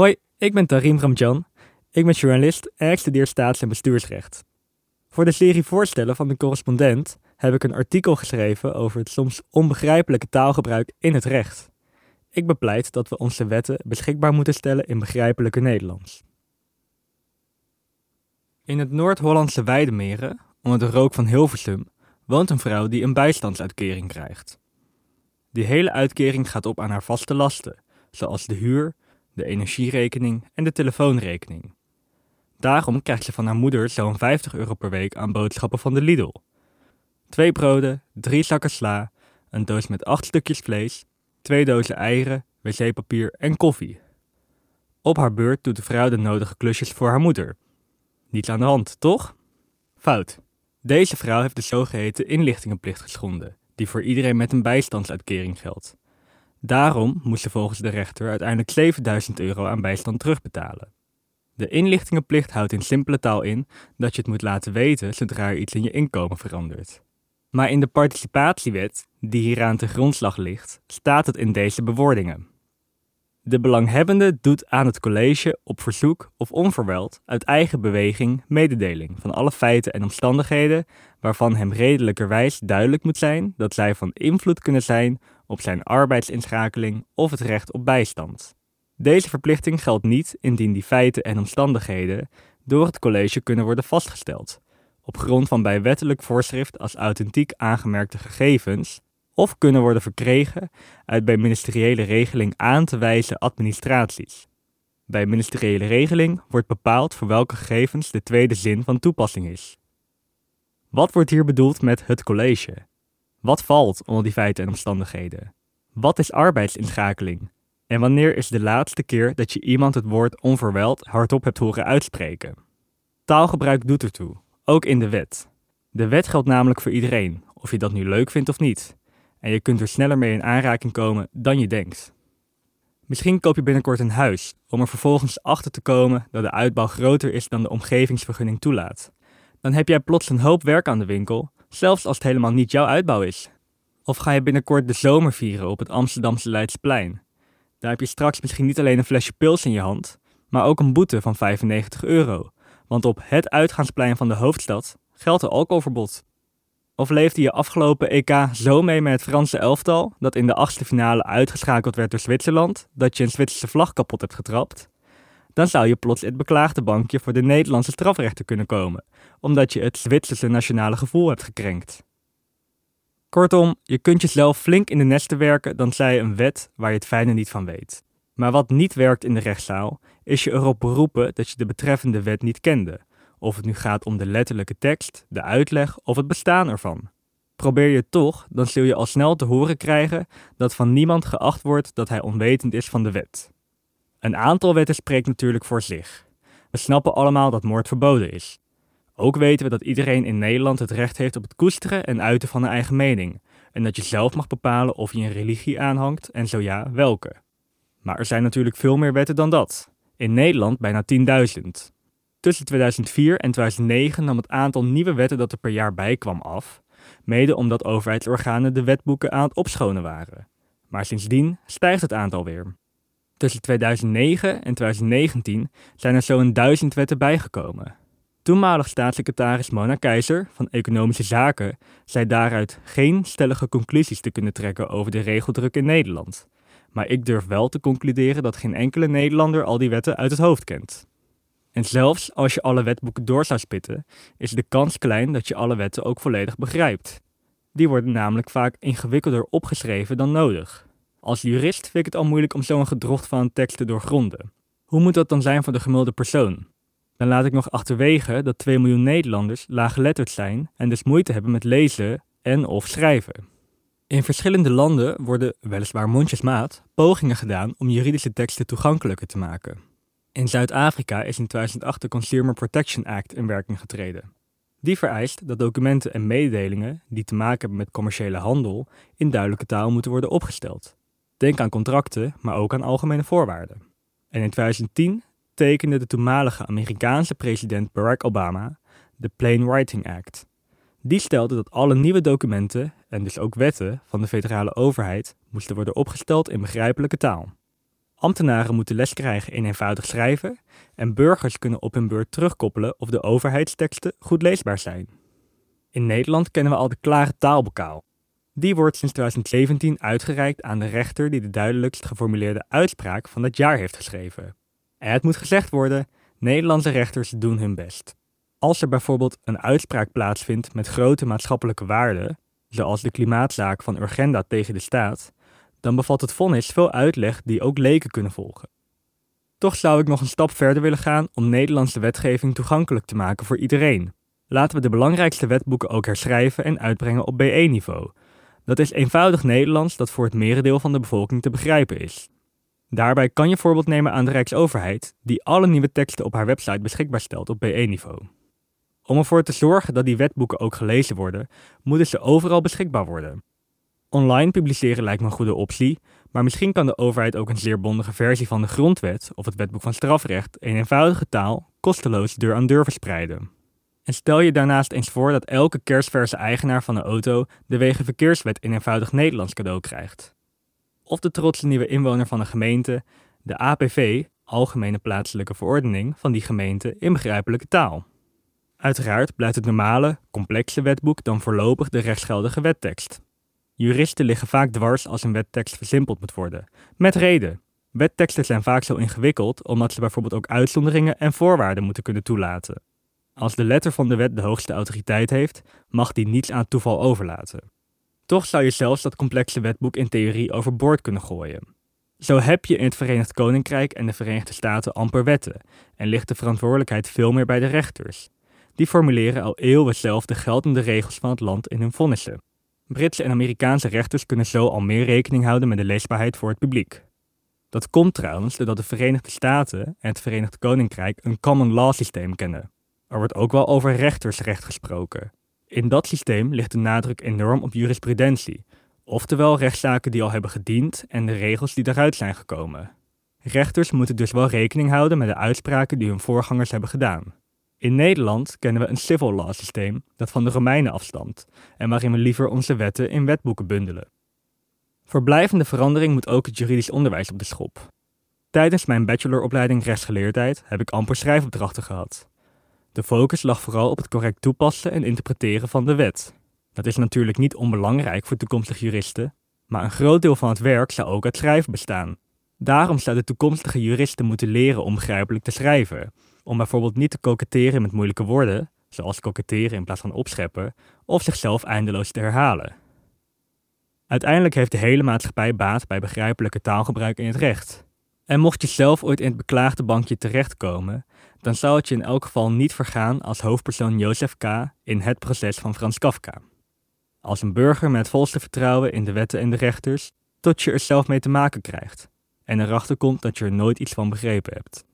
Hoi, ik ben Tarim Ramjan. Ik ben journalist en ik studeer staats- en bestuursrecht. Voor de serie voorstellen van de correspondent heb ik een artikel geschreven over het soms onbegrijpelijke taalgebruik in het recht. Ik bepleit dat we onze wetten beschikbaar moeten stellen in begrijpelijke Nederlands. In het Noord-Hollandse Weidemeren, onder de rook van Hilversum, woont een vrouw die een bijstandsuitkering krijgt. Die hele uitkering gaat op aan haar vaste lasten, zoals de huur, de energierekening en de telefoonrekening. Daarom krijgt ze van haar moeder zo'n 50 euro per week aan boodschappen van de Lidl. Twee broden, drie zakken sla, een doos met acht stukjes vlees, twee dozen eieren, wc-papier en koffie. Op haar beurt doet de vrouw de nodige klusjes voor haar moeder. Niets aan de hand, toch? Fout. Deze vrouw heeft de zogeheten inlichtingenplicht geschonden, die voor iedereen met een bijstandsuitkering geldt. Daarom moest ze volgens de rechter uiteindelijk 7000 euro aan bijstand terugbetalen. De inlichtingenplicht houdt in simpele taal in dat je het moet laten weten zodra er iets in je inkomen verandert. Maar in de participatiewet, die hieraan te grondslag ligt, staat het in deze bewoordingen. De belanghebbende doet aan het college op verzoek of onverwijld uit eigen beweging mededeling van alle feiten en omstandigheden waarvan hem redelijkerwijs duidelijk moet zijn dat zij van invloed kunnen zijn op zijn arbeidsinschakeling of het recht op bijstand. Deze verplichting geldt niet indien die feiten en omstandigheden door het college kunnen worden vastgesteld, op grond van bij wettelijk voorschrift als authentiek aangemerkte gegevens, of kunnen worden verkregen uit bij ministeriële regeling aan te wijzen administraties. Bij ministeriële regeling wordt bepaald voor welke gegevens de tweede zin van toepassing is. Wat wordt hier bedoeld met het college? Wat valt onder die feiten en omstandigheden? Wat is arbeidsinschakeling? En wanneer is de laatste keer dat je iemand het woord onverweld hardop hebt horen uitspreken? Taalgebruik doet ertoe, ook in de wet. De wet geldt namelijk voor iedereen, of je dat nu leuk vindt of niet. En je kunt er sneller mee in aanraking komen dan je denkt. Misschien koop je binnenkort een huis, om er vervolgens achter te komen dat de uitbouw groter is dan de omgevingsvergunning toelaat. Dan heb jij plots een hoop werk aan de winkel, zelfs als het helemaal niet jouw uitbouw is. Of ga je binnenkort de zomer vieren op het Amsterdamse Leidsplein? Daar heb je straks misschien niet alleen een flesje pils in je hand, maar ook een boete van 95 euro. Want op het uitgaansplein van de hoofdstad geldt een alcoholverbod. Of leefde je afgelopen EK zo mee met het Franse elftal dat in de achtste finale uitgeschakeld werd door Zwitserland dat je een Zwitserse vlag kapot hebt getrapt? Dan zou je plots het beklaagde bankje voor de Nederlandse strafrechter kunnen komen, omdat je het Zwitserse nationale gevoel hebt gekrenkt. Kortom, je kunt jezelf flink in de nesten werken dan zij een wet waar je het fijne niet van weet. Maar wat niet werkt in de rechtszaal, is je erop beroepen dat je de betreffende wet niet kende, of het nu gaat om de letterlijke tekst, de uitleg of het bestaan ervan. Probeer je toch, dan zul je al snel te horen krijgen dat van niemand geacht wordt dat hij onwetend is van de wet. Een aantal wetten spreekt natuurlijk voor zich. We snappen allemaal dat moord verboden is. Ook weten we dat iedereen in Nederland het recht heeft op het koesteren en uiten van een eigen mening, en dat je zelf mag bepalen of je een religie aanhangt en zo ja, welke. Maar er zijn natuurlijk veel meer wetten dan dat. In Nederland bijna 10.000. Tussen 2004 en 2009 nam het aantal nieuwe wetten dat er per jaar bij kwam af, mede omdat overheidsorganen de wetboeken aan het opschonen waren. Maar sindsdien stijgt het aantal weer. Tussen 2009 en 2019 zijn er zo'n duizend wetten bijgekomen. Toenmalig staatssecretaris Mona Keizer van Economische Zaken zei daaruit geen stellige conclusies te kunnen trekken over de regeldruk in Nederland. Maar ik durf wel te concluderen dat geen enkele Nederlander al die wetten uit het hoofd kent. En zelfs als je alle wetboeken door zou spitten, is de kans klein dat je alle wetten ook volledig begrijpt. Die worden namelijk vaak ingewikkelder opgeschreven dan nodig. Als jurist vind ik het al moeilijk om zo'n gedrocht van een tekst te doorgronden. Hoe moet dat dan zijn voor de gemiddelde persoon? Dan laat ik nog achterwege dat 2 miljoen Nederlanders laaggeletterd zijn en dus moeite hebben met lezen en of schrijven. In verschillende landen worden, weliswaar mondjesmaat, pogingen gedaan om juridische teksten toegankelijker te maken. In Zuid-Afrika is in 2008 de Consumer Protection Act in werking getreden. Die vereist dat documenten en mededelingen die te maken hebben met commerciële handel in duidelijke taal moeten worden opgesteld. Denk aan contracten, maar ook aan algemene voorwaarden. En in 2010 tekende de toenmalige Amerikaanse president Barack Obama de Plain Writing Act. Die stelde dat alle nieuwe documenten, en dus ook wetten, van de federale overheid moesten worden opgesteld in begrijpelijke taal. Ambtenaren moeten les krijgen in eenvoudig schrijven en burgers kunnen op hun beurt terugkoppelen of de overheidsteksten goed leesbaar zijn. In Nederland kennen we al de klare taalbokaal. Die wordt sinds 2017 uitgereikt aan de rechter die de duidelijkst geformuleerde uitspraak van het jaar heeft geschreven. En het moet gezegd worden, Nederlandse rechters doen hun best. Als er bijvoorbeeld een uitspraak plaatsvindt met grote maatschappelijke waarden, zoals de klimaatzaak van Urgenda tegen de staat, dan bevat het vonnis veel uitleg die ook leken kunnen volgen. Toch zou ik nog een stap verder willen gaan om Nederlandse wetgeving toegankelijk te maken voor iedereen. Laten we de belangrijkste wetboeken ook herschrijven en uitbrengen op BE-niveau. Dat is eenvoudig Nederlands dat voor het merendeel van de bevolking te begrijpen is. Daarbij kan je voorbeeld nemen aan de Rijksoverheid, die alle nieuwe teksten op haar website beschikbaar stelt op BE-niveau. Om ervoor te zorgen dat die wetboeken ook gelezen worden, moeten ze overal beschikbaar worden. Online publiceren lijkt me een goede optie, maar misschien kan de overheid ook een zeer bondige versie van de grondwet of het wetboek van strafrecht in eenvoudige taal kosteloos deur aan deur verspreiden. En stel je daarnaast eens voor dat elke kerstverse eigenaar van een auto de Wegenverkeerswet in eenvoudig Nederlands cadeau krijgt. Of de trotse nieuwe inwoner van een gemeente de APV, Algemene Plaatselijke Verordening, van die gemeente in begrijpelijke taal. Uiteraard blijft het normale, complexe wetboek dan voorlopig de rechtsgeldige wettekst. Juristen liggen vaak dwars als een wettekst versimpeld moet worden. Met reden. Wetteksten zijn vaak zo ingewikkeld omdat ze bijvoorbeeld ook uitzonderingen en voorwaarden moeten kunnen toelaten. Als de letter van de wet de hoogste autoriteit heeft, mag die niets aan toeval overlaten. Toch zou je zelfs dat complexe wetboek in theorie overboord kunnen gooien. Zo heb je in het Verenigd Koninkrijk en de Verenigde Staten amper wetten en ligt de verantwoordelijkheid veel meer bij de rechters. Die formuleren al eeuwen zelf de geldende regels van het land in hun vonnissen. Britse en Amerikaanse rechters kunnen zo al meer rekening houden met de leesbaarheid voor het publiek. Dat komt trouwens doordat de Verenigde Staten en het Verenigd Koninkrijk een common law systeem kennen. Er wordt ook wel over rechtersrecht gesproken. In dat systeem ligt de nadruk enorm op jurisprudentie, oftewel rechtszaken die al hebben gediend en de regels die daaruit zijn gekomen. Rechters moeten dus wel rekening houden met de uitspraken die hun voorgangers hebben gedaan. In Nederland kennen we een civil law systeem dat van de Romeinen afstamt en waarin we liever onze wetten in wetboeken bundelen. Voor blijvende verandering moet ook het juridisch onderwijs op de schop. Tijdens mijn bacheloropleiding rechtsgeleerdheid heb ik amper schrijfopdrachten gehad. De focus lag vooral op het correct toepassen en interpreteren van de wet. Dat is natuurlijk niet onbelangrijk voor toekomstige juristen, maar een groot deel van het werk zou ook uit schrijven bestaan. Daarom zouden toekomstige juristen moeten leren om begrijpelijk te schrijven, om bijvoorbeeld niet te koketteren met moeilijke woorden, zoals koketteren in plaats van opscheppen, of zichzelf eindeloos te herhalen. Uiteindelijk heeft de hele maatschappij baat bij begrijpelijke taalgebruik in het recht. En mocht je zelf ooit in het beklaagde bankje terechtkomen, dan zou het je in elk geval niet vergaan als hoofdpersoon Jozef K. in het proces van Frans Kafka. Als een burger met volste vertrouwen in de wetten en de rechters, tot je er zelf mee te maken krijgt en erachter komt dat je er nooit iets van begrepen hebt.